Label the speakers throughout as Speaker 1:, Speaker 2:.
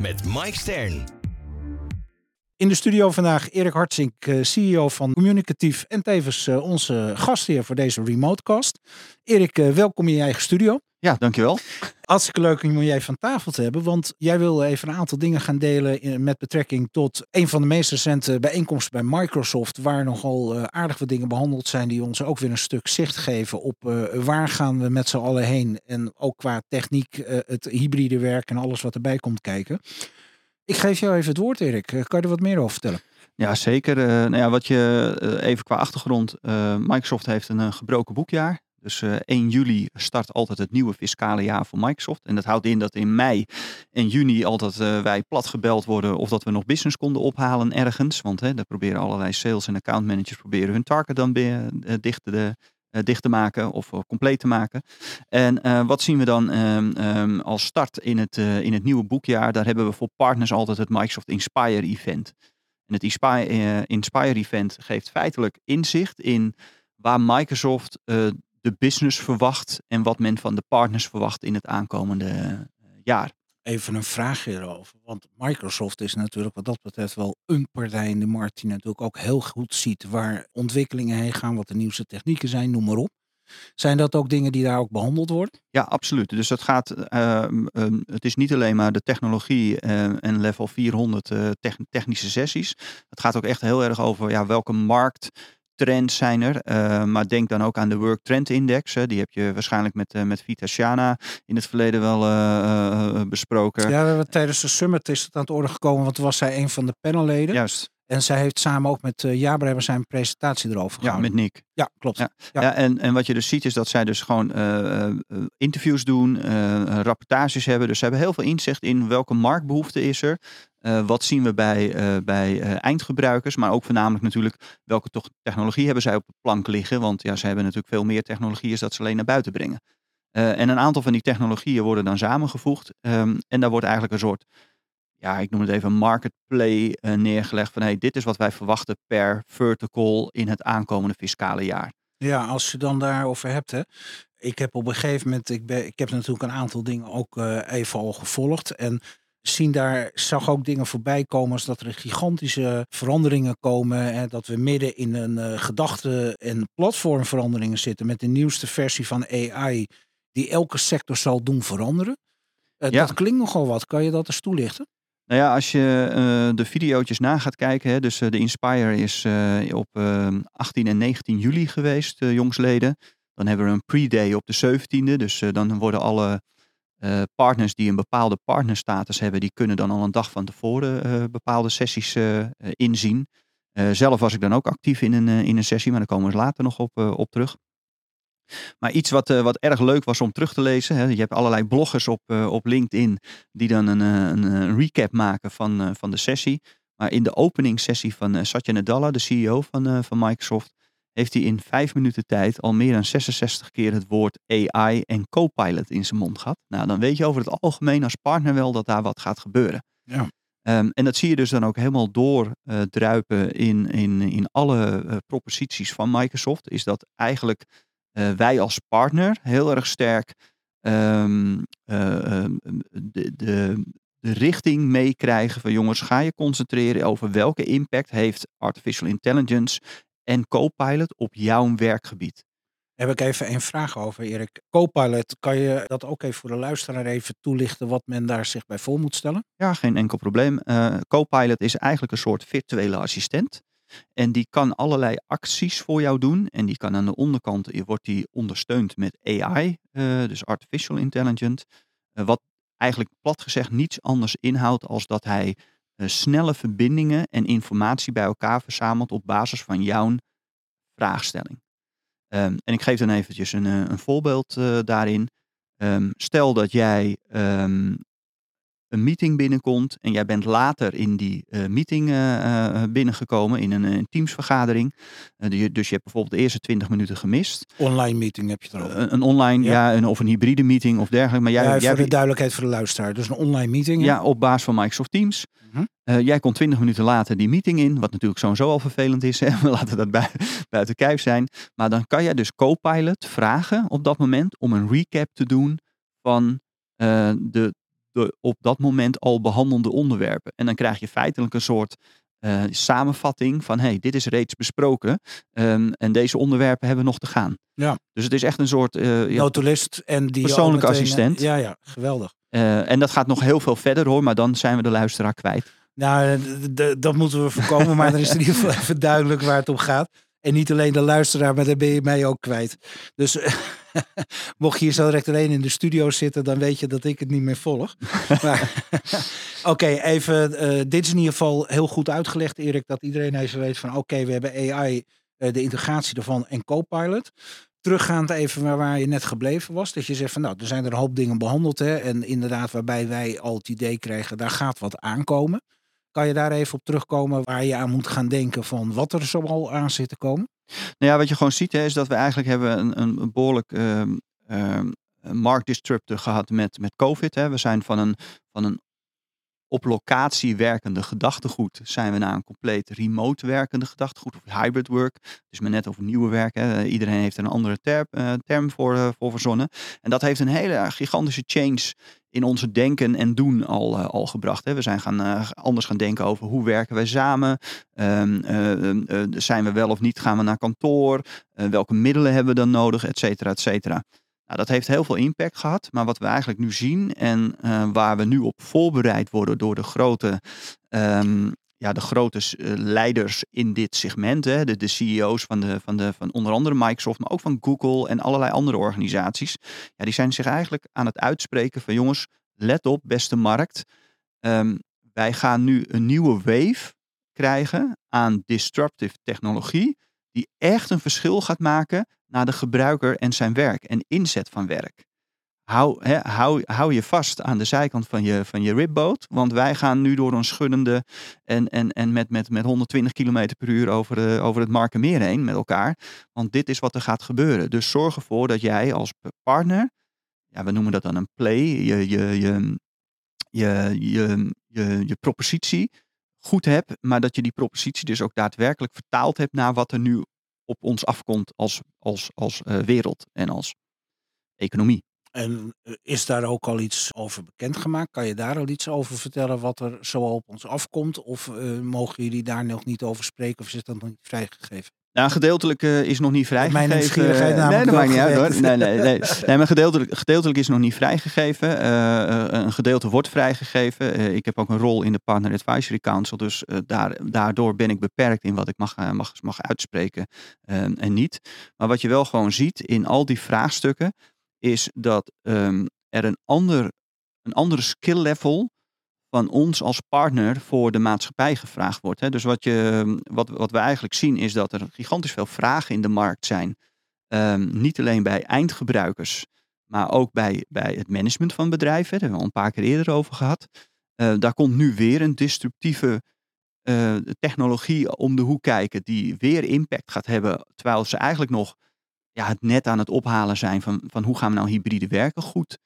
Speaker 1: met Mike Stern.
Speaker 2: In de studio vandaag Erik Hartzink, eh, CEO van Communicatief en tevens eh, onze gastheer voor deze remotecast. Erik, eh, welkom in je eigen studio.
Speaker 3: Ja, dankjewel.
Speaker 2: Hartstikke leuk om jij van tafel te hebben, want jij wil even een aantal dingen gaan delen met betrekking tot een van de meest recente bijeenkomsten bij Microsoft, waar nogal eh, aardig wat dingen behandeld zijn die ons ook weer een stuk zicht geven op eh, waar gaan we met z'n allen heen en ook qua techniek, eh, het hybride werk en alles wat erbij komt kijken. Ik geef jou even het woord, Erik. Kan je er wat meer over vertellen?
Speaker 3: Ja, zeker. Nou ja, wat je even qua achtergrond. Microsoft heeft een gebroken boekjaar. Dus eh 1 juli start altijd het nieuwe fiscale jaar voor Microsoft. En dat houdt in dat in mei en juni altijd eh, wij plat gebeld worden of dat we nog business konden ophalen ergens. Want hè, daar proberen allerlei sales en account managers proberen hun target dan weer eh, dicht, te, eh, dicht te maken of eh, compleet te maken. En eh, wat zien we dan ehm, ehm, als start in het, eh, in het nieuwe boekjaar? Daar hebben we voor partners altijd het Microsoft Inspire Event. En het Inspire, eh, Inspire Event geeft feitelijk inzicht in waar Microsoft eh, de business verwacht en wat men van de partners verwacht in het aankomende eh, jaar.
Speaker 2: Even een vraagje erover. Want Microsoft is natuurlijk wat dat betreft wel een partij in de markt die natuurlijk ook heel goed ziet waar ontwikkelingen heen gaan, wat de nieuwste technieken zijn, noem maar op. Zijn dat ook dingen die daar ook behandeld worden?
Speaker 3: Ja, absoluut. Dus het gaat, ehm, ehm, het is niet alleen maar de technologie eh, en level 400 eh, tech- technische sessies. Het gaat ook echt heel erg over ja, welke markttrends zijn er. Eh, maar denk dan ook aan de Work Trend Index. hè. Die heb je waarschijnlijk met, eh, met Vita Shana in het verleden wel eh, besproken.
Speaker 2: Ja, we hebben tijdens de summit is het aan het orde gekomen, want toen was zij een van de panelleden.
Speaker 3: Juist,
Speaker 2: En zij heeft samen ook met uh, Jaber hebben zij een presentatie erover
Speaker 3: ja,
Speaker 2: gehouden.
Speaker 3: met Nick.
Speaker 2: Ja, klopt.
Speaker 3: Ja.
Speaker 2: Ja.
Speaker 3: Ja, en, en wat je dus ziet is dat zij dus gewoon eh, eh, interviews doen, rapportages hebben. Dus ze hebben heel veel inzicht in welke marktbehoefte is er. Eh, wat zien we bij, bij eindgebruikers, maar ook voornamelijk natuurlijk welke toch technologie hebben zij op de plank liggen. Want ja, ze hebben natuurlijk veel meer technologieën dat ze alleen naar buiten brengen. En een aantal van die technologieën worden dan samengevoegd. ehm, en daar wordt eigenlijk een soort, ja, ik noem het even market play eh, neergelegd van hey, dit is wat wij verwachten per vertical in het aankomende fiscale jaar.
Speaker 2: Ja, als je dan daarover hebt, hè. Ik heb op een gegeven moment, ik, ben, ik heb natuurlijk een aantal dingen ook eh, even al gevolgd. En zien daar, zag ook dingen voorbij komen als dat er gigantische veranderingen komen. Hè, dat we midden in een eh, gedachte- en platformveranderingen zitten met de nieuwste versie van AI, die elke sector zal doen veranderen.
Speaker 3: Ja.
Speaker 2: Dat klinkt nogal wat. Kan je dat eens toelichten?
Speaker 3: Nou ja, als je eh, de video's na gaat kijken, hè, dus eh, de Inspire is eh, op eh, 18 en 19 juli geweest, jongsleden. Dan hebben we een pre-day op de 17e, dus dan worden alle partners die een bepaalde partnerstatus hebben, die kunnen dan al een dag van tevoren bepaalde sessies inzien. Zelf was ik dan ook actief in een, in een sessie, maar daar komen we later nog op, op terug. Maar iets wat, eh, wat erg leuk was om terug te lezen. Hè, je hebt allerlei bloggers op, eh, op LinkedIn die dan een, eh, een, een recap maken van, van de sessie. Maar in de openingssessie van Satya Nadella, de CEO van, van Microsoft, heeft hij in vijf minuten tijd al meer dan 66 keer het woord AI en Copilot in zijn mond gehad. Nou, dan weet je over het algemeen als partner wel dat daar wat gaat gebeuren.
Speaker 2: Ja.
Speaker 3: Ehm, en dat zie je dus dan ook helemaal doordruipen in, in, in alle proposities van Microsoft. Is dat eigenlijk wij als partner heel erg sterk ehm, eh, ehm, de, de, de richting meekrijgen van jongens, ga je concentreren over welke impact heeft artificial intelligence en Copilot op jouw werkgebied.
Speaker 2: Heb ik even een vraag over, Erik. Copilot, kan je dat ook even voor de luisteraar even toelichten wat men daar zich bij voor moet stellen?
Speaker 3: Ja, geen enkel probleem. Eh, Copilot is eigenlijk een soort virtuele assistent. En die kan allerlei acties voor jou doen. En die kan aan de onderkant, eh, wordt die ondersteund met AI, eh, dus artificial intelligence. Eh, wat eigenlijk plat gezegd niets anders inhoudt als dat hij snelle verbindingen en informatie bij elkaar verzamelt op basis van jouw vraagstelling. Ehm, en ik geef dan eventjes een, een voorbeeld daarin. Ehm, stel dat jij ehm, een meeting binnenkomt en jij bent later in die uh, meeting uh, binnengekomen in een, een teamsvergadering. Die, dus je hebt bijvoorbeeld de eerste 20 minuten gemist.
Speaker 2: Online meeting heb je erover.
Speaker 3: Een, een online, ja, een, of een hybride meeting of dergelijke. Maar jij,
Speaker 2: ja,
Speaker 3: jij,
Speaker 2: voor de duidelijkheid voor de luisteraar. Dus een online meeting.
Speaker 3: Ja, op basis van Microsoft Teams. Uh -huh. jij komt 20 minuten later die meeting in, wat natuurlijk sowieso al vervelend is. Hè? We laten dat bui buiten kijf zijn. Maar dan kan jij dus Copilot vragen op dat moment om een recap te doen van de de op dat moment al behandelde onderwerpen. En dan krijg je feitelijk een soort uh, samenvatting van hey, dit is reeds besproken um, en deze onderwerpen hebben nog te gaan.
Speaker 2: Ja.
Speaker 3: Dus het is echt een soort uh,
Speaker 2: notulist en die
Speaker 3: persoonlijke meteen, assistent.
Speaker 2: Ja, ja, geweldig.
Speaker 3: Uh, en dat gaat nog heel veel verder hoor, maar dan zijn we de luisteraar kwijt.
Speaker 2: Nou, dat moeten we voorkomen, maar dan is in ieder geval even duidelijk waar het om gaat. En niet alleen de luisteraar, maar dan ben je mij ook kwijt. Dus mocht je hier zo direct alleen in de studio zitten, dan weet je dat ik het niet meer volg. oké, even. Uh, dit is in ieder geval heel goed uitgelegd, Erik, dat iedereen even weet van oké, we hebben AI, uh, de integratie ervan en Copilot. Teruggaand even waar, waar je net gebleven was. Dat je zegt van nou, er zijn er een hoop dingen behandeld. Hè, en inderdaad, waarbij wij al het idee kregen, daar gaat wat aankomen. Kan je daar even op terugkomen waar je aan moet gaan denken van wat er zoal aan zit te komen?
Speaker 3: Nou ja, wat je gewoon ziet hè, is dat we eigenlijk hebben een, een behoorlijk marktdisruptor gehad met, met COVID. Hè. We zijn van een, van een op locatie werkende gedachtegoed zijn we naar een compleet remote werkende gedachtegoed of hybrid work. Is maar net over nieuwe werk. Hè. Iedereen heeft een andere term, uh, term voor, uh, voor verzonnen. En dat heeft een hele gigantische change in onze denken en doen al, uh, al gebracht. Hè. We zijn gaan, anders gaan denken over hoe werken wij samen. Um, zijn we wel of niet, gaan we naar kantoor? welke middelen hebben we dan nodig, et cetera, et cetera. Nou, dat heeft heel veel impact gehad. Maar wat we eigenlijk nu zien en uh, waar we nu op voorbereid worden door de grote, um, ja, de grote uh, leiders in dit segment, hè, de, de CEO's van, de, van, de, van onder andere Microsoft, maar ook van Google en allerlei andere organisaties, ja, die zijn zich eigenlijk aan het uitspreken van jongens, let op, beste markt. Um, wij gaan nu een nieuwe wave krijgen aan disruptive technologie, die echt een verschil gaat maken naar de gebruiker en zijn werk en inzet van werk. Hou, hou, hou je vast aan de zijkant van je, van je ribboot, want wij gaan nu door een schuddende en, en, en met, met, met 120 km per uur over, de, over het Markenmeer heen met elkaar. Want dit is wat er gaat gebeuren. Dus zorg ervoor dat jij als partner, ja, we noemen dat dan een play, je, je, je, je, je, je propositie goed hebt, maar dat je die propositie dus ook daadwerkelijk vertaald hebt naar wat er nu op ons afkomt als, als, als uh, wereld en als economie.
Speaker 2: En eh, is daar ook al iets over bekendgemaakt? Kan je daar al iets over vertellen wat er zo op ons afkomt? Of uh, mogen jullie daar nog niet over spreken of is dat nog niet vrijgegeven?
Speaker 3: Nou, gedeeltelijk uh, is nog niet vrijgegeven.
Speaker 2: Mijn nieuwsgierigheid namelijk
Speaker 3: Nee, dat maakt niet uit hoor. Nee, nee, nee. nee maar gedeeltelijk, gedeeltelijk is nog niet vrijgegeven. Uh, een gedeelte wordt vrijgegeven. Uh, ik heb ook een rol in de Partner Advisory Council. Dus daar, daardoor ben ik beperkt in wat ik mag, mag, mag uitspreken en niet. Maar wat je wel gewoon ziet in al die vraagstukken... is dat um, er een, ander, een andere skill level van ons als partner voor de maatschappij gevraagd wordt. Hè. Dus wat, je, wat, wat we eigenlijk zien is dat er gigantisch veel vragen in de markt zijn. Um, niet alleen bij eindgebruikers, maar ook bij, bij het management van bedrijven. Daar hebben we al een paar keer eerder over gehad. Uh, daar komt nu weer een disruptieve uh, technologie om de hoek kijken die weer impact gaat hebben. Terwijl ze eigenlijk nog ja, het net aan het ophalen zijn van, van hoe gaan we nou hybride werken goed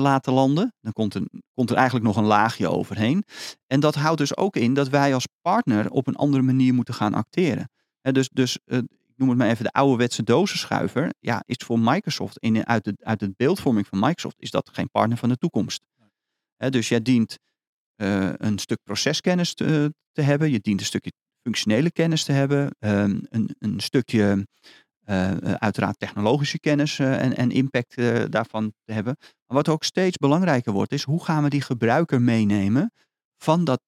Speaker 3: laten landen. Dan komt er, komt er eigenlijk nog een laagje overheen. En dat houdt dus ook in dat wij als partner op een andere manier moeten gaan acteren. dus dus uh, ik noem het maar even de ouderwetse dozenschuiver. Ja, is voor Microsoft, in, uit, de, uit beeldvorming van Microsoft, is dat geen partner van de toekomst. dus jij dient uh, een stuk proceskennis te, te, hebben. Je dient een stukje functionele kennis te hebben. Um, een, een stukje uiteraard technologische kennis uh, en, en, impact daarvan te hebben. Maar wat ook steeds belangrijker wordt, is hoe gaan we die gebruiker meenemen van dat,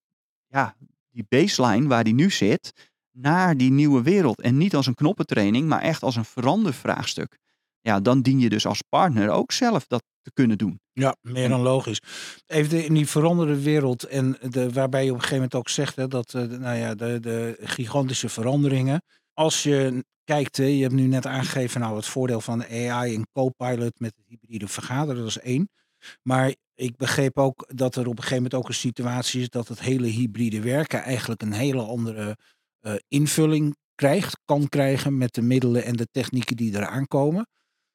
Speaker 3: ja, die baseline waar die nu zit, naar die nieuwe wereld. En niet als een knoppentraining, maar echt als een verandervraagstuk. Ja, dan dien je dus als partner ook zelf dat te kunnen doen.
Speaker 2: Ja, meer dan logisch. Even in die veranderde wereld en de, waarbij je op een gegeven moment ook zegt hè, dat nou ja, de, de gigantische veranderingen. Als je kijkt, je hebt nu net aangegeven, nou het voordeel van de AI en Copilot met het hybride vergaderen, dat is één. Maar Ik begreep ook dat er op een gegeven moment ook een situatie is dat het hele hybride werken eigenlijk een hele andere uh, invulling krijgt, kan krijgen met de middelen en de technieken die eraan komen.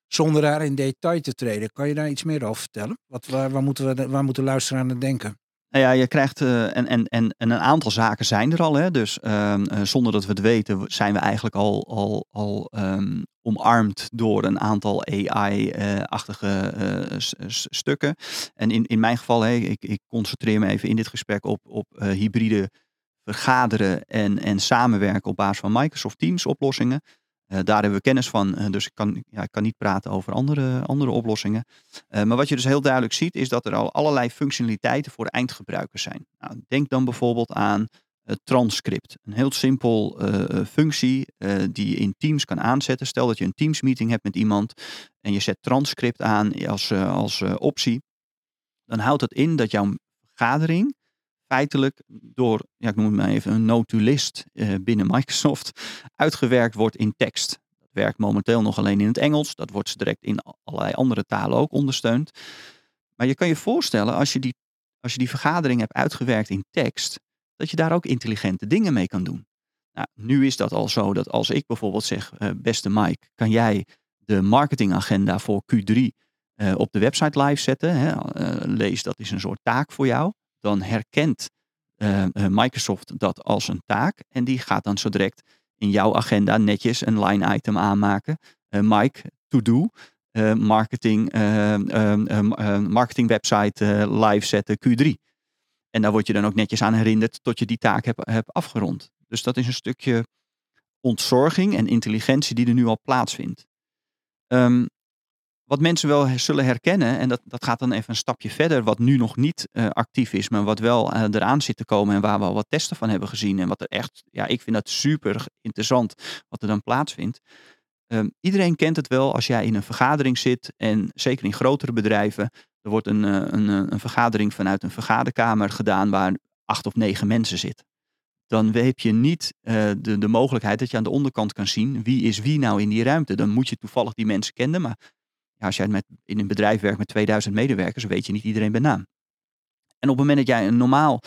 Speaker 2: Zonder daar in detail te treden. Kan je daar iets meer over vertellen? Wat, waar, waar moeten we waar moeten luisteren aan denken?
Speaker 3: Nou ja, je krijgt, uh, en, en, en, en een aantal zaken zijn er al. Hè? Dus uh, zonder dat we het weten, zijn we eigenlijk al, al, al um, omarmd door een aantal AI-achtige uh, stukken. En in, in mijn geval, hey, ik, ik concentreer me even in dit gesprek op, op hybride vergaderen en, en samenwerken op basis van Microsoft Teams oplossingen. Uh, daar hebben we kennis van, uh, dus ik kan, ja, ik kan niet praten over andere, andere oplossingen. Uh, maar wat je dus heel duidelijk ziet, is dat er al allerlei functionaliteiten voor eindgebruikers zijn. Nou, denk dan bijvoorbeeld aan transcript. Een heel simpel functie die je in Teams kan aanzetten. Stel dat je een Teams meeting hebt met iemand en je zet transcript aan als, als optie. Dan houdt dat in dat jouw vergadering feitelijk door, ja, ik noem het maar even, een notulist uh, binnen Microsoft uitgewerkt wordt in tekst. Dat werkt momenteel nog alleen in het Engels. Dat wordt direct in allerlei andere talen ook ondersteund. Maar je kan je voorstellen, als je die, als je die vergadering hebt uitgewerkt in tekst, dat je daar ook intelligente dingen mee kan doen. Nou, nu is dat al zo dat als ik bijvoorbeeld zeg, uh, beste Mike, kan jij de marketingagenda voor Q3 uh, eh, op de website live zetten? Hè? lees, dat is een soort taak voor jou dan herkent uh, Microsoft dat als een taak. En die gaat dan zo direct in jouw agenda netjes een line item aanmaken. Uh, Mike, to do. Uh, marketing, marketing website live zetten Q3. En daar word je dan ook netjes aan herinnerd tot je die taak hebt, hebt afgerond. Dus dat is een stukje ontzorging en intelligentie die er nu al plaatsvindt. Um, wat mensen wel zullen herkennen, en dat, dat gaat dan even een stapje verder, wat nu nog niet uh, actief is, maar wat wel uh, eraan zit te komen en waar we al wat testen van hebben gezien. En wat er echt, ja, ik vind dat super interessant wat er dan plaatsvindt. Um, iedereen kent het wel als jij in een vergadering zit, en zeker in grotere bedrijven, er wordt een, uh, een, een vergadering vanuit een vergaderkamer gedaan waar acht of negen mensen zitten. Dan heb je niet de, de mogelijkheid dat je aan de onderkant kan zien wie is wie nou in die ruimte. Dan moet je toevallig die mensen kennen, maar als jij met, in een bedrijf werkt met 2000 medewerkers, weet je niet iedereen bij naam. En op het moment dat jij een normaal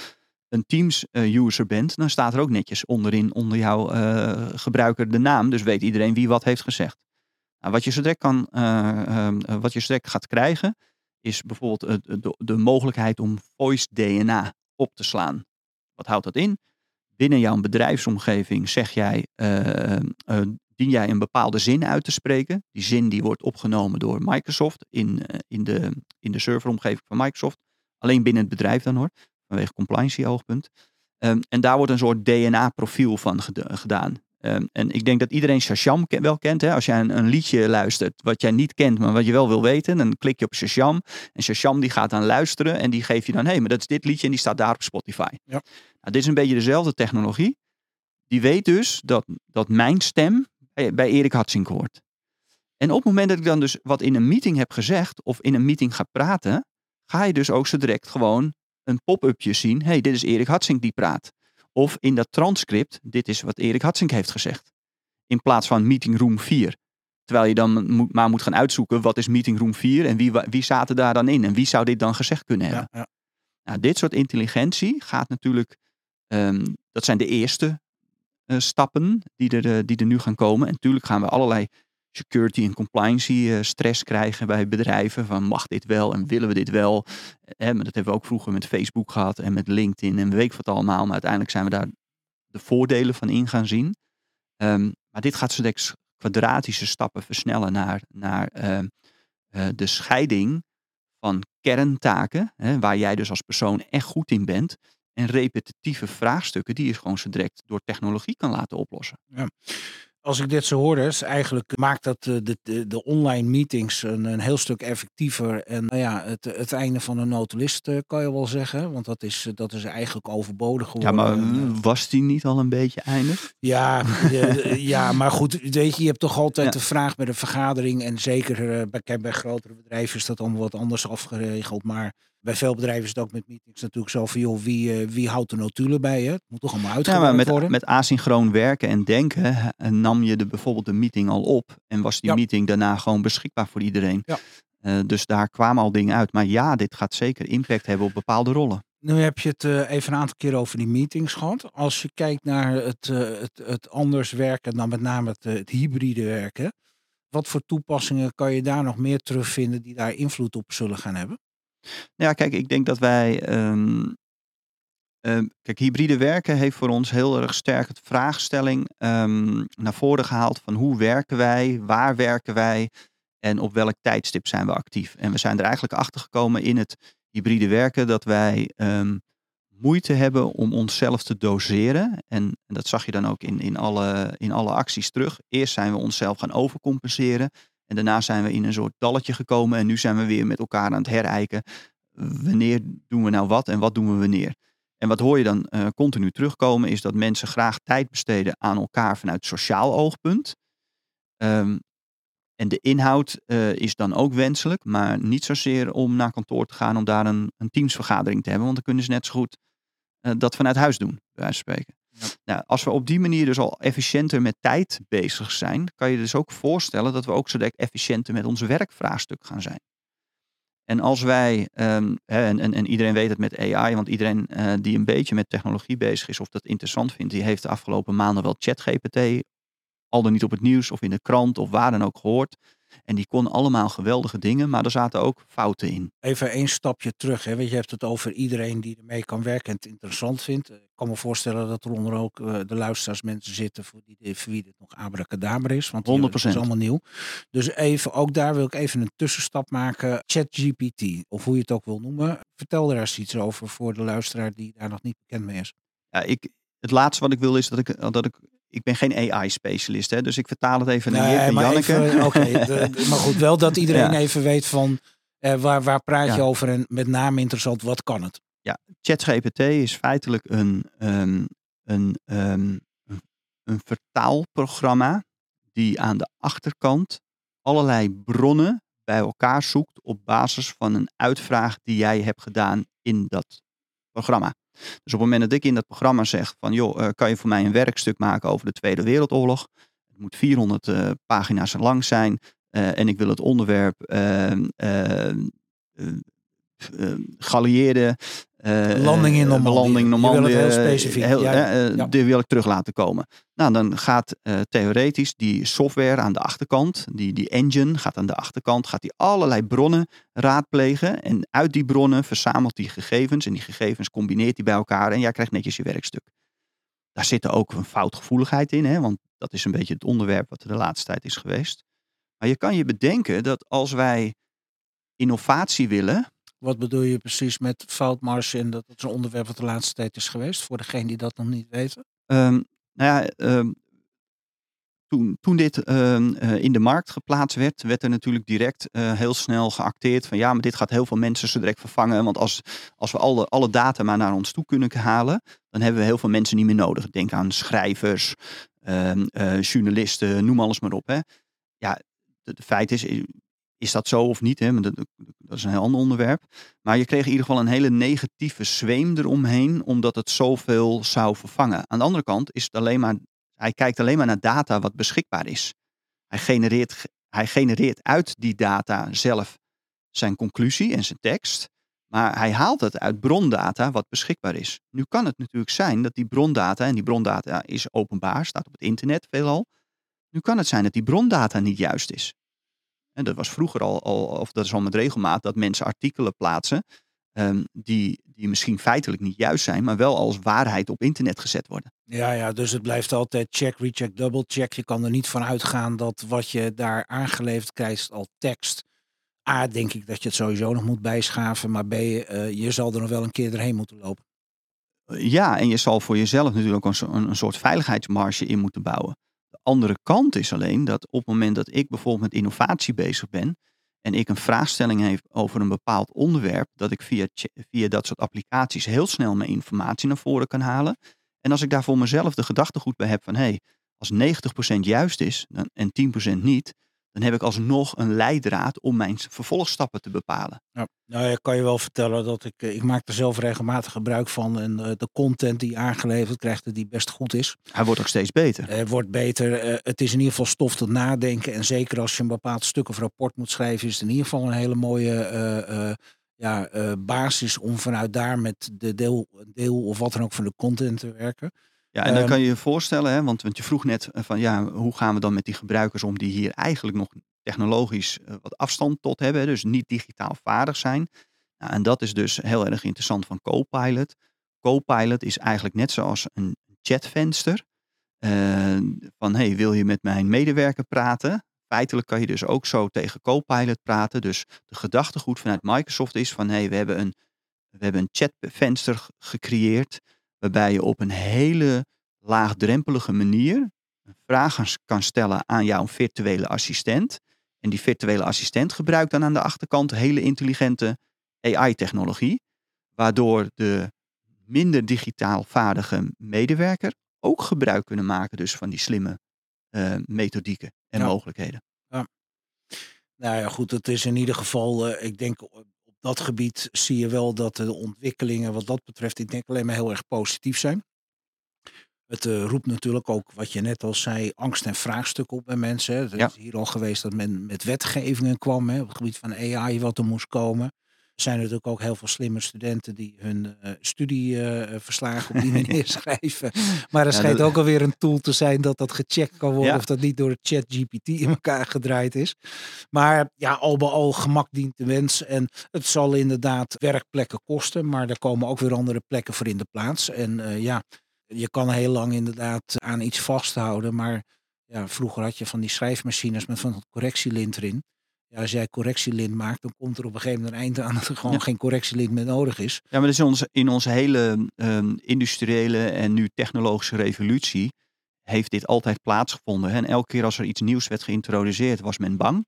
Speaker 3: een Teams-user bent, dan staat er ook netjes onderin onder jouw uh, gebruiker de naam. Dus weet iedereen wie wat heeft gezegd. Nou, wat, je zo kan, uh, uh, wat je zo gaat krijgen, is bijvoorbeeld de, de mogelijkheid om voice DNA op te slaan. Wat houdt dat in? Binnen jouw bedrijfsomgeving zeg jij dien jij een bepaalde zin uit te spreken. Die zin die wordt opgenomen door Microsoft in, eh, in, de, in de serveromgeving van Microsoft. Alleen binnen het bedrijf dan hoor, vanwege compliance oogpunt. Um, en daar wordt een soort DNA-profiel van gedaan. Um, en ik denk dat iedereen Shasham wel kent. Hè? Als jij een, een, liedje luistert wat jij niet kent, maar wat je wel wil weten, dan klik je op Shasham. En Shasham die gaat dan luisteren en die geeft je dan, hé, hey, maar dat is dit liedje en die staat daar op Spotify. Ja. Nou, dit is een beetje dezelfde technologie. Die weet dus dat, dat mijn stem bij Erik Hatsink hoort. En op het moment dat ik dan dus wat in een meeting heb gezegd of in een meeting ga praten, ga je dus ook zo direct gewoon een pop-upje zien. hey, dit is Erik Hatsink die praat. Of in dat transcript, dit is wat Erik Hatsink heeft gezegd. In plaats van meeting room 4. Terwijl je dan maar moet gaan uitzoeken wat is meeting room 4 en wie, wie zaten daar dan in en wie zou dit dan gezegd kunnen hebben. Ja, ja. Nou, dit soort intelligentie gaat natuurlijk, um, dat zijn de eerste stappen die er, eh, die er nu gaan komen. En natuurlijk gaan we allerlei security en compliance uh, stress krijgen bij bedrijven. Van mag dit wel en willen we dit wel? maar dat hebben we ook vroeger met Facebook gehad en met LinkedIn en weet ik wat allemaal. Maar uiteindelijk zijn we daar de voordelen van in gaan zien. Ehm, maar dit gaat direct kwadratische stappen versnellen naar, naar ehm, de scheiding van kerntaken. Hè, waar jij dus als persoon echt goed in bent en repetitieve vraagstukken die je gewoon zo direct door technologie kan laten oplossen. Ja.
Speaker 2: Als ik dit zo hoor, is eigenlijk maakt dat de, de, de online meetings een, een, heel stuk effectiever. En nou ja, het, het einde van een notulist eh, kan je wel zeggen. Want dat is, dat is eigenlijk overbodig geworden.
Speaker 3: Ja, maar eh, was die niet al een beetje eindig?
Speaker 2: Ja, ja, maar goed, weet je, je hebt toch altijd de vraag bij de vergadering. En zeker bij, bij grotere bedrijven is dat allemaal wat anders afgeregeld. Maar bij veel bedrijven is het ook met meetings natuurlijk zo van, joh, wie, uh, wie houdt de notulen bij je? Het moet toch allemaal uitgewerkt ja,
Speaker 3: met,
Speaker 2: worden?
Speaker 3: Met asynchroon werken en denken nam je de, bijvoorbeeld de meeting al op en was die meeting daarna gewoon beschikbaar voor iedereen. Ja. Eh, dus daar kwamen al dingen uit. Maar ja, dit gaat zeker impact hebben op bepaalde rollen.
Speaker 2: Nu heb je het uh, even een aantal keer over die meetings gehad. Als je kijkt naar het, uh, het, het anders werken, dan met name het, het, hybride werken. Wat voor toepassingen kan je daar nog meer terugvinden die daar invloed op zullen gaan hebben?
Speaker 3: Ja, kijk, ik denk dat wij. Um, um, kijk, hybride werken heeft voor ons heel erg sterk het vraagstelling um, naar voren gehaald van hoe werken wij, waar werken wij en op welk tijdstip zijn we actief. En we zijn er eigenlijk achter gekomen in het hybride werken dat wij moeite hebben om onszelf te doseren. En, en, dat zag je dan ook in, in, alle, in alle acties terug. Eerst zijn we onszelf gaan overcompenseren. En daarna zijn we in een soort dalletje gekomen. En nu zijn we weer met elkaar aan het herijken. Wanneer doen we nou wat en wat doen we wanneer? En wat hoor je dan uh, continu terugkomen, is dat mensen graag tijd besteden aan elkaar vanuit sociaal oogpunt. Um, en de inhoud uh, is dan ook wenselijk, maar niet zozeer om naar kantoor te gaan om daar een, een teamsvergadering te hebben, want dan kunnen ze net zo goed uh, dat vanuit huis doen, bij wijze van spreken. Nou, als we op die manier dus al efficiënter met tijd bezig zijn, kan je dus ook voorstellen dat we ook zo direct efficiënter met ons werkvraagstuk gaan zijn. En als wij, hè, en, en, en, iedereen weet het met AI, want iedereen uh, die een beetje met technologie bezig is of dat interessant vindt, die heeft de afgelopen maanden wel ChatGPT al dan niet op het nieuws of in de krant of waar dan ook gehoord. En die kon allemaal geweldige dingen, maar er zaten ook fouten in.
Speaker 2: Even één stapje terug. Hè? Want je hebt het over iedereen die ermee kan werken en het interessant vindt. Ik kan me voorstellen dat er onder ook uh, de luisteraars mensen zitten voor, die, voor wie dit nog abracadabra is. Want 100%. is allemaal nieuw. Dus even, ook daar wil ik even een tussenstap maken. ChatGPT, of hoe je het ook wil noemen. Vertel er eens iets over voor de luisteraar die daar nog niet bekend mee is.
Speaker 3: Ja, ik, het laatste wat ik wil is dat ik, dat ik ik ben geen AI-specialist, hè, dus ik vertaal het even naar nee, Janneke.
Speaker 2: Oké, maar goed, wel dat iedereen ja. even weet van uh, waar, waar praat ja. je over en met name interessant, wat kan het?
Speaker 3: Ja, ChatGPT is feitelijk een, um, een, um, een vertaalprogramma die aan de achterkant allerlei bronnen bij elkaar zoekt op basis van een uitvraag die jij hebt gedaan in dat programma. Dus op het moment dat ik in dat programma zeg van joh, uh, kan je voor mij een werkstuk maken over de Tweede Wereldoorlog. Het moet 400 uh, pagina's lang zijn uh, en ik wil het onderwerp ehm, ehm, geallieerde
Speaker 2: landing in Normandië.
Speaker 3: Landing Normandië.
Speaker 2: Je wil het heel specifiek.
Speaker 3: Heel, ja, ja. Die wil ik terug laten komen. Nou, dan gaat theoretisch die software aan de achterkant, die, die engine gaat aan de achterkant, gaat die allerlei bronnen raadplegen. En uit die bronnen verzamelt die gegevens en die gegevens combineert die bij elkaar en jij krijgt netjes je werkstuk. Daar zit ook een foutgevoeligheid in, hè, want dat is een beetje het onderwerp wat er de laatste tijd is geweest. Maar je kan je bedenken dat als wij innovatie willen,
Speaker 2: wat bedoel je precies met foutmarge en dat is een onderwerp wat de laatste tijd is geweest, voor degene die dat nog niet weten?
Speaker 3: Um, nou ja, um, toen, toen dit um, uh, in de markt geplaatst werd, werd er natuurlijk direct uh, heel snel geacteerd van ja, maar dit gaat heel veel mensen zo direct vervangen. Want als, als we alle, alle data maar naar ons toe kunnen halen, dan hebben we heel veel mensen niet meer nodig. Denk aan schrijvers, uh, journalisten, noem alles maar op. Hè. Ja, het feit is, is dat zo of niet? Hè? Dat, dat, is een heel ander onderwerp. Maar je kreeg in ieder geval een hele negatieve zweem eromheen, omdat het zoveel zou vervangen. Aan de andere kant is het alleen maar, hij kijkt alleen maar naar data wat beschikbaar is. Hij genereert, hij genereert uit die data zelf zijn conclusie en zijn tekst. Maar hij haalt het uit brondata wat beschikbaar is. Nu kan het natuurlijk zijn dat die brondata, en die brondata is openbaar, staat op het internet veelal. Nu kan het zijn dat die brondata niet juist is. En dat was vroeger al, al, of dat is al met regelmaat, dat mensen artikelen plaatsen um, die, die misschien feitelijk niet juist zijn, maar wel als waarheid op internet gezet worden.
Speaker 2: Ja, ja, dus het blijft altijd check, recheck, double check. Je kan er niet van uitgaan dat wat je daar aangeleverd krijgt al tekst. A, denk ik dat je het sowieso nog moet bijschaven, maar B, uh, je zal er nog wel een keer erheen moeten lopen.
Speaker 3: Ja, en je zal voor jezelf natuurlijk ook een, een soort veiligheidsmarge in moeten bouwen. De andere kant is alleen dat op het moment dat ik bijvoorbeeld met innovatie bezig ben en ik een vraagstelling heb over een bepaald onderwerp, dat ik via, via dat soort applicaties heel snel mijn informatie naar voren kan halen. En als ik daar voor mezelf de gedachtegoed bij heb van hé, hey, als 90% juist is en 10% niet, dan heb ik alsnog een leidraad om mijn vervolgstappen te bepalen.
Speaker 2: Ja, nou, ik kan je wel vertellen dat ik, ik maak er zelf regelmatig gebruik van. En de content die aangeleverd krijgt, die best goed is.
Speaker 3: Hij wordt ook steeds beter.
Speaker 2: Het wordt beter. het is in ieder geval stof tot nadenken. En zeker als je een bepaald stuk of rapport moet schrijven, is het in ieder geval een hele mooie ja, basis om vanuit daar met de deel, deel of wat dan ook van de content te werken.
Speaker 3: Ja, en dan ehm, kan je je voorstellen, hè, want, want je vroeg net van ja, hoe gaan we dan met die gebruikers om die hier eigenlijk nog technologisch eh, wat afstand tot hebben, dus niet digitaal vaardig zijn. Nou, en dat is dus heel erg interessant van Copilot. Copilot is eigenlijk net zoals een chatvenster. Uh, van hey, wil je met mijn medewerker praten? Feitelijk kan je dus ook zo tegen Copilot praten. Dus de gedachtegoed vanuit Microsoft is van hey, we hebben een, we hebben een chatvenster gecreëerd waarbij je op een hele laagdrempelige manier vragen kan stellen aan jouw virtuele assistent. En die virtuele assistent gebruikt dan aan de achterkant hele intelligente AI-technologie, waardoor de minder digitaal vaardige medewerker ook gebruik kunnen maken dus van die slimme uh, methodieken en mogelijkheden. Ja.
Speaker 2: Nou ja, goed, het is in ieder geval, uh, ik denk dat gebied zie je wel dat de ontwikkelingen wat dat betreft, ik denk alleen maar heel erg positief zijn. Het uh, roept natuurlijk ook, wat je net al zei, angst en vraagstukken op bij mensen. Het is hier al geweest dat men met wetgevingen kwam hè, op het gebied van AI wat er moest komen. Er zijn natuurlijk ook heel veel slimme studenten die hun uh, studieverslagen op die manier schrijven. Maar er schijnt ook alweer een tool te zijn dat dat gecheckt kan worden of dat niet door chat GPT in elkaar gedraaid is. Maar ja, al bij al gemak dient de wens. En het zal inderdaad werkplekken kosten, maar er komen ook weer andere plekken voor in de plaats. En uh, ja, je kan heel lang inderdaad aan iets vasthouden, maar ja, vroeger had je van die schrijfmachines met van het correctielint erin. Ja, als jij correctielint maakt, dan komt er op een gegeven moment een eind aan dat er gewoon geen correctielint meer nodig is.
Speaker 3: Ja, maar in onze, in onze hele um, industriële en nu technologische revolutie heeft dit altijd plaatsgevonden. En elke keer als er iets nieuws werd geïntroduceerd, was men bang.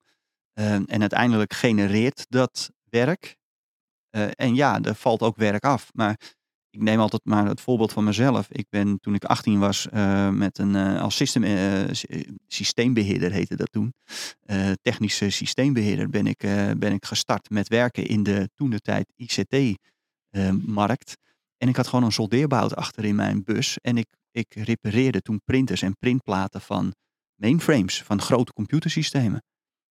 Speaker 3: Uh, en uiteindelijk genereert dat werk. Uh, en ja, er valt ook werk af. Maar ik neem altijd maar het voorbeeld van mezelf. Ik ben toen ik 18 was uh, met een uh, als system, uh, systeembeheerder heette dat toen. technische systeembeheerder ben ik, ben ik gestart met werken in de toen de tijd ICT-markt. en ik had gewoon een soldeerbout achter in mijn bus. En ik, ik repareerde toen printers en printplaten van mainframes, van grote computersystemen.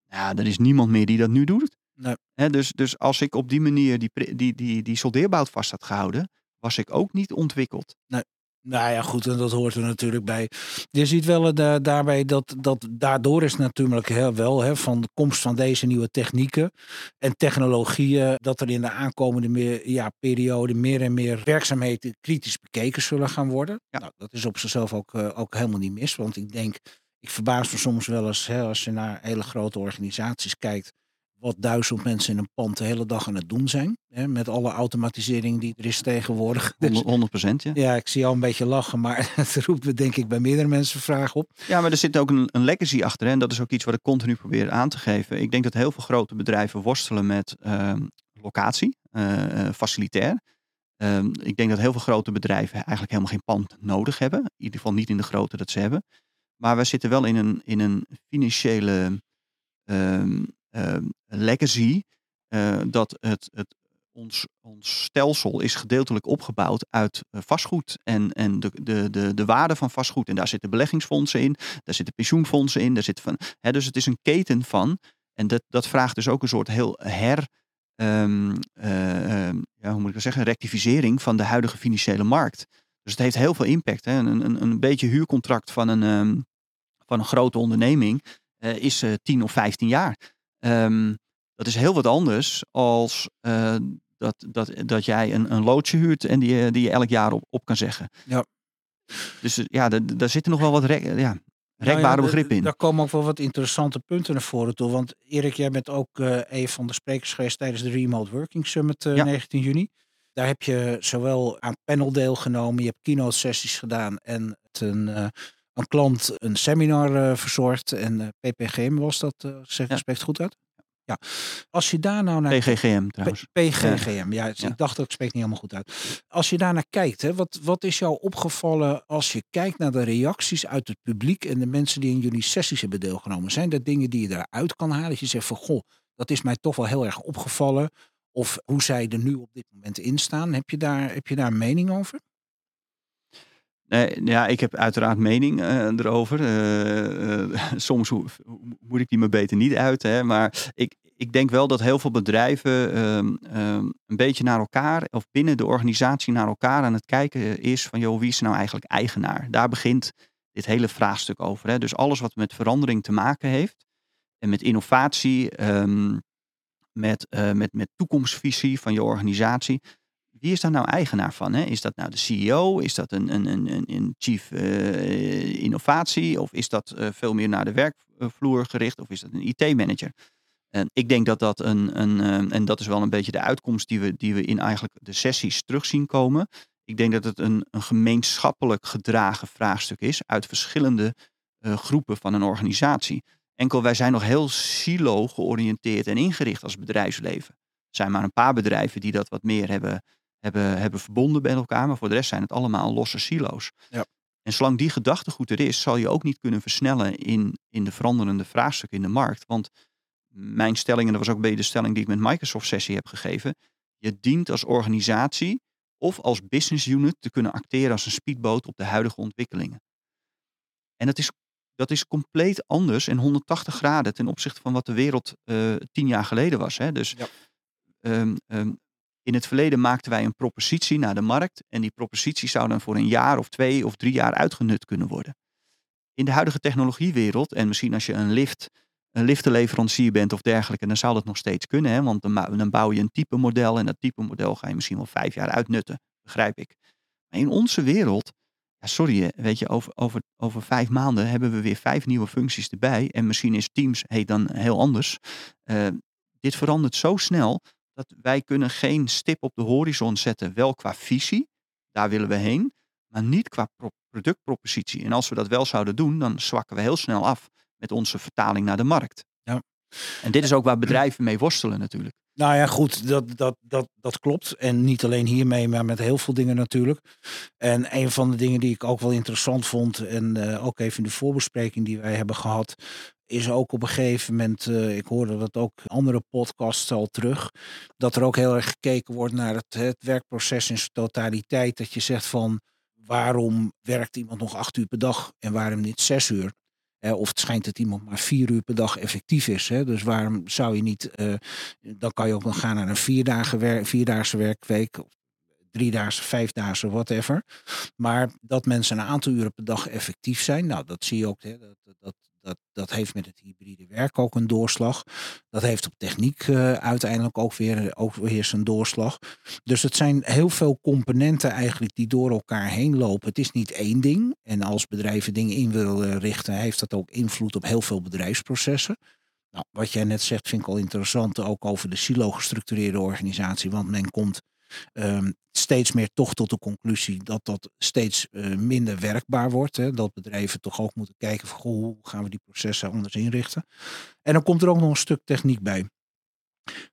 Speaker 3: Ja, er is niemand meer die dat nu doet. Nee. dus, dus als ik op die manier die, die, die, die soldeerbout vast had gehouden, was ik ook niet ontwikkeld.
Speaker 2: Nee. Nou ja, goed, en dat hoort er natuurlijk bij. Je ziet wel uh, daarbij dat, dat daardoor is natuurlijk heel wel hè, van de komst van deze nieuwe technieken en technologieën, dat er in de aankomende meer, ja, periode meer en meer werkzaamheden kritisch bekeken zullen gaan worden. Ja. Nou, dat is op zichzelf ook, uh, ook helemaal niet mis, want ik denk, ik verbaas me soms wel eens hè, als je naar hele grote organisaties kijkt, wat duizend mensen in een pand de hele dag aan het doen zijn. Hè, met alle automatisering die er is tegenwoordig.
Speaker 3: 100 dus procent, ja.
Speaker 2: Ja, ik zie jou een beetje lachen, maar het roept me denk ik bij meerdere mensen vragen op.
Speaker 3: Ja, maar er zit ook een, een legacy achter. Hè, en dat is ook iets wat ik continu probeer aan te geven. Ik denk dat heel veel grote bedrijven worstelen met uh, locatie, uh, facilitair. Uh, ik denk dat heel veel grote bedrijven eigenlijk helemaal geen pand nodig hebben. In ieder geval niet in de grootte dat ze hebben. Maar we zitten wel in een, in een financiële ehm, Ehm, legacy uh, dat het, het, ons, ons stelsel is gedeeltelijk opgebouwd uit uh, vastgoed en, en de, de, de, de waarde van vastgoed. En daar zitten beleggingsfondsen in, daar zitten pensioenfondsen in, daar zit van, hè, dus het is een keten van. En dat, dat vraagt dus ook een soort heel her, um, uh, ja, hoe moet ik dat zeggen, rectificering van de huidige financiële markt. Dus het heeft heel veel impact. Hè. Een, een, een beetje huurcontract van een, van een grote onderneming is 10 of 15 jaar. Um, dat is heel wat anders als uh, dat, dat, dat jij een, een loodje huurt en die, die je elk jaar op, op kan zeggen. Ja. Dus eh, ja, daar zitten nog wel wat rek, ja, rekbare nou ja, begrippen in.
Speaker 2: Daar komen ook wel wat interessante punten naar voren toe. Want Erik, jij bent ook uh, een van de sprekers geweest tijdens de Remote Working Summit uh, ja. 19 juni. Daar heb je zowel aan panel deelgenomen, je hebt keynote sessies gedaan en het een een klant een seminar uh, verzorgd. En eh, PPGM was dat, uh, zeg ja. spreekt goed uit? Ja, als je daar nou naar...
Speaker 3: PGGM trouwens.
Speaker 2: PGGM, ja. ik dacht dat ik spreek niet helemaal goed uit. Als je daar naar kijkt, hè, wat, wat is jou opgevallen als je kijkt naar de reacties uit het publiek en de mensen die in jullie sessies hebben deelgenomen? Zijn er dingen die je eruit kan halen? Dat je zegt van, goh, dat is mij toch wel heel erg opgevallen. Of hoe zij er nu op dit moment in staan. Heb je daar, heb je daar een mening over?
Speaker 3: Ja, ik heb uiteraard mening uh, erover. Uh, uh, soms moet ik die me beter niet uit. Hè, maar ik, ik denk wel dat heel veel bedrijven um, um, een beetje naar elkaar, of binnen de organisatie naar elkaar aan het kijken is van, joh, wie is nou eigenlijk eigenaar? Daar begint dit hele vraagstuk over. Hè. Dus alles wat met verandering te maken heeft en met innovatie, um, met, met, met toekomstvisie van je organisatie wie is daar nou eigenaar van? Hè? Is dat nou de CEO? Is dat een, een, een, een chief uh, innovatie? Of is dat uh, veel meer naar de werkvloer gericht? Of is dat een IT-manager? En ik denk dat dat een, een uh, en dat is wel een beetje de uitkomst die we, die we in eigenlijk de sessies terug zien komen. Ik denk dat het een, een gemeenschappelijk gedragen vraagstuk is uit verschillende groepen van een organisatie. Enkel wij zijn nog heel silo georiënteerd en ingericht als bedrijfsleven. Er zijn maar een paar bedrijven die dat wat meer hebben hebben, hebben verbonden bij elkaar. Maar voor de rest zijn het allemaal losse silo's. Ja. En zolang die gedachtegoed er is, zal je ook niet kunnen versnellen in, in de veranderende vraagstukken in de markt. Want mijn stelling, en dat was ook beetje de stelling die ik met Microsoft sessie heb gegeven. Je dient als organisatie of als business unit te kunnen acteren als een speedboot op de huidige ontwikkelingen. En dat is, dat is compleet anders en 180 graden ten opzichte van wat de wereld uh, tien jaar geleden was. Hè? Dus ja. um, um, in het verleden maakten wij een propositie naar de markt en die propositie zou dan voor een jaar of twee of drie jaar uitgenut kunnen worden. In de huidige technologiewereld, en misschien als je een lift, een liftenleverancier bent of dergelijke, dan zou dat nog steeds kunnen. Hè? Want dan bouw je een type model en dat type model ga je misschien wel vijf jaar uitnutten, begrijp ik. Maar in onze wereld, ja, sorry, weet je, over, over, over vijf maanden hebben we weer vijf nieuwe functies erbij. En misschien is Teams heet dan heel anders. Uh, dit verandert zo snel dat wij kunnen geen stip op de horizon zetten, wel qua visie, daar willen we heen, maar niet qua productpropositie. En als we dat wel zouden doen, dan zwakken we heel snel af met onze vertaling naar de markt. Ja. En dit is ook waar bedrijven mee worstelen natuurlijk.
Speaker 2: Nou ja, goed, dat, dat, dat, dat klopt. En niet alleen hiermee, maar met heel veel dingen natuurlijk. En een van de dingen die ik ook wel interessant vond, en uh, ook even in de voorbespreking die wij hebben gehad, is ook op een gegeven moment, uh, ik hoorde dat ook andere podcasts al terug, dat er ook heel erg gekeken wordt naar het, het werkproces in zijn totaliteit. Dat je zegt van waarom werkt iemand nog acht uur per dag en waarom niet zes uur? of het schijnt dat iemand maar vier uur per dag effectief is. Hè? Dus waarom zou je niet, uh, dan kan je ook nog gaan naar een vierdaagse, werk, vierdaagse werkweek, driedaagse, vijfdaagse, whatever. Maar dat mensen een aantal uren per dag effectief zijn, nou dat zie je ook, hè, dat, dat, dat, dat heeft met het hybride werk ook een doorslag. Dat heeft op techniek uh, uiteindelijk ook weer, ook weer zijn doorslag. Dus het zijn heel veel componenten eigenlijk die door elkaar heen lopen. Het is niet één ding. En als bedrijven dingen in willen richten, heeft dat ook invloed op heel veel bedrijfsprocessen. Nou, wat jij net zegt vind ik al interessant, ook over de silo gestructureerde organisatie. Want men komt um, steeds meer toch tot de conclusie dat dat steeds uh, minder werkbaar wordt. Hè? Dat bedrijven toch ook moeten kijken van goh, hoe gaan we die processen anders inrichten. En dan komt er ook nog een stuk techniek bij.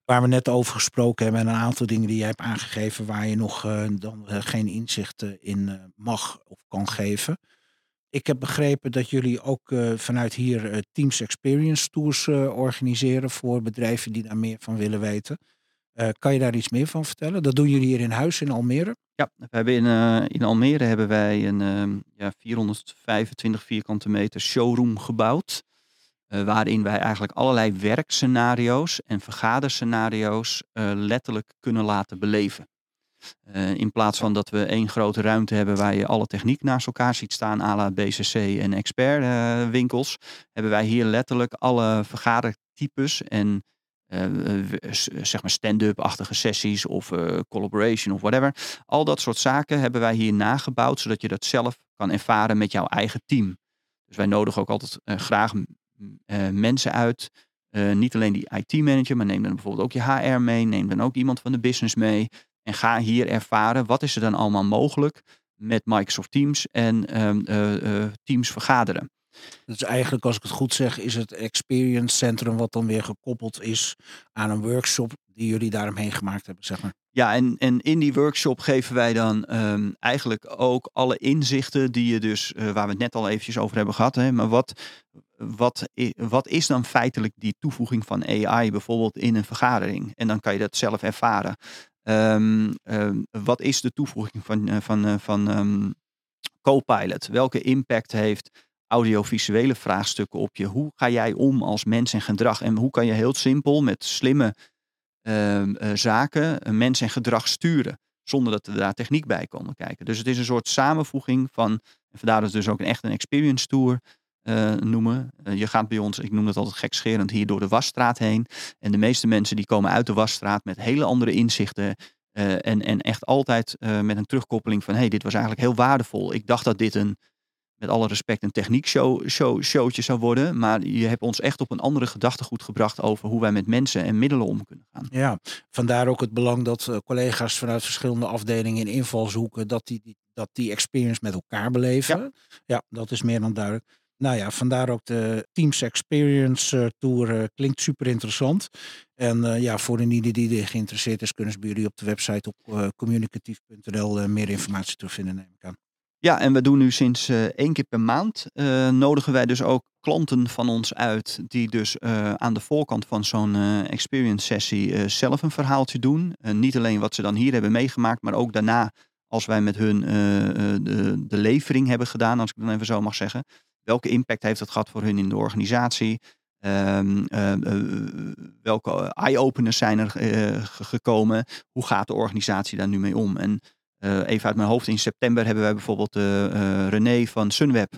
Speaker 2: Waar we net over gesproken hebben en een aantal dingen die jij hebt aangegeven waar je nog uh, dan uh, geen inzichten in mag of kan geven. Ik heb begrepen dat jullie ook vanuit hier Teams Experience Tours organiseren voor bedrijven die daar meer van willen weten. Uh, kan je daar iets meer van vertellen? Dat doen jullie hier in huis in Almere?
Speaker 3: Ja, we hebben in, uh, in Almere hebben wij een uh, ja, 425 vierkante meter showroom gebouwd. Eh, waarin wij eigenlijk allerlei werkscenario's en vergaderscenario's letterlijk kunnen laten beleven. in plaats van dat we één grote ruimte hebben waar je alle techniek naast elkaar ziet staan, à la BCC en expert winkels, hebben wij hier letterlijk alle vergadertypes en uh, zeg maar stand-up-achtige sessies of collaboration of whatever. Al dat soort zaken hebben wij hier nagebouwd, zodat je dat zelf kan ervaren met jouw eigen team. Dus wij nodigen ook altijd graag mensen uit. niet alleen die IT-manager, maar neem dan bijvoorbeeld ook je HR mee. Neem dan ook iemand van de business mee. En ga hier ervaren wat is er dan allemaal mogelijk met Microsoft Teams en ehm, Teams vergaderen.
Speaker 2: Dus eigenlijk, als ik het goed zeg, is het experience centrum wat dan weer gekoppeld is aan een workshop die jullie daaromheen gemaakt hebben, zeg maar.
Speaker 3: Ja, en, en in die workshop geven wij dan ehm, eigenlijk ook alle inzichten die je dus, eh, waar we het net al eventjes over hebben gehad. Hè, maar wat, wat, wat is dan feitelijk die toevoeging van AI bijvoorbeeld in een vergadering? En dan kan je dat zelf ervaren. Ehm, ehm, wat is de toevoeging van, uh, van, uh, van Copilot? Welke impact heeft audiovisuele vraagstukken op je? Hoe ga jij om als mens en gedrag? En hoe kan je heel simpel met slimme uh, zaken mens en gedrag sturen? Zonder dat er daar techniek bij komen kijken. Dus het is een soort samenvoeging van, en vandaar dat het dus ook een echt een experience tour uh, noemen. Uh, je gaat bij ons, ik noem dat altijd gekscherend, hier door de wasstraat heen. En de meeste mensen die komen uit de wasstraat met hele andere inzichten. Uh, en, en echt altijd met een terugkoppeling van, hey, dit was eigenlijk heel waardevol. Ik dacht dat dit een, met alle respect, een techniek show, show, zou worden. Maar je hebt ons echt op een andere gedachtegoed gebracht over hoe wij met mensen en middelen om kunnen gaan.
Speaker 2: Ja, vandaar ook het belang dat collega's vanuit verschillende afdelingen in invalshoeken, dat die, dat die experience met elkaar beleven. Ja, dat is meer dan duidelijk. Nou ja, vandaar ook de Teams Experience eh, Tour uh, klinkt super interessant. En ja, voor een ieder die er geïnteresseerd is, kunnen ze bij jullie op de website op communicatief.nl meer informatie terugvinden, neem ik aan.
Speaker 3: Ja, en we doen nu sinds één keer per maand, nodigen wij dus ook klanten van ons uit die dus aan de voorkant van zo'n experience sessie zelf een verhaaltje doen. niet alleen wat ze dan hier hebben meegemaakt, maar ook daarna als wij met hun de, de levering hebben gedaan, als ik dan even zo mag zeggen. Welke impact heeft dat gehad voor hun in de organisatie? Uh, uh, welke eye-openers zijn er gekomen? Hoe gaat de organisatie daar nu mee om? En even uit mijn hoofd, in september hebben wij bijvoorbeeld René van Sunweb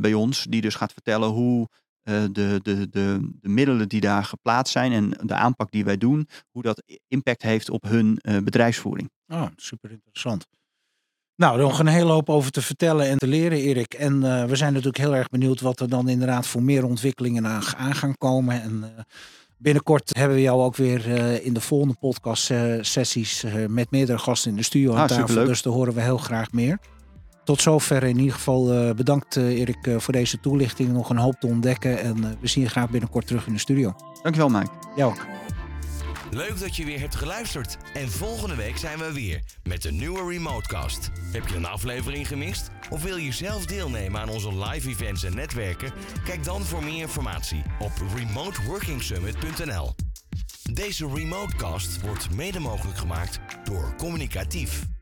Speaker 3: bij ons, die dus gaat vertellen hoe de, de, de, de middelen die daar geplaatst zijn en de aanpak die wij doen, hoe dat impact heeft op hun bedrijfsvoering.
Speaker 2: Oh, super interessant. Nou, nog een hele hoop over te vertellen en te leren, Erik. En we zijn natuurlijk heel erg benieuwd wat er dan inderdaad voor meer ontwikkelingen aan, aan gaan komen. En binnenkort hebben we jou ook weer uh, in de volgende podcast sessies met meerdere gasten in de studio aan ah, tafel. Superleuk. Dus daar horen we heel graag meer. Tot zover in ieder geval bedankt Erik voor deze toelichting. Nog een hoop te ontdekken en we zien je graag binnenkort terug in de studio.
Speaker 3: Dankjewel Mike.
Speaker 2: Jou ook.
Speaker 1: Leuk dat je weer hebt geluisterd. En volgende week zijn we weer met een nieuwe Remotecast. Heb je een aflevering gemist? Of wil je zelf deelnemen aan onze live events en netwerken? Kijk dan voor meer informatie op remoteworkingsummit.nl. Deze Remotecast wordt mede mogelijk gemaakt door Communicatief.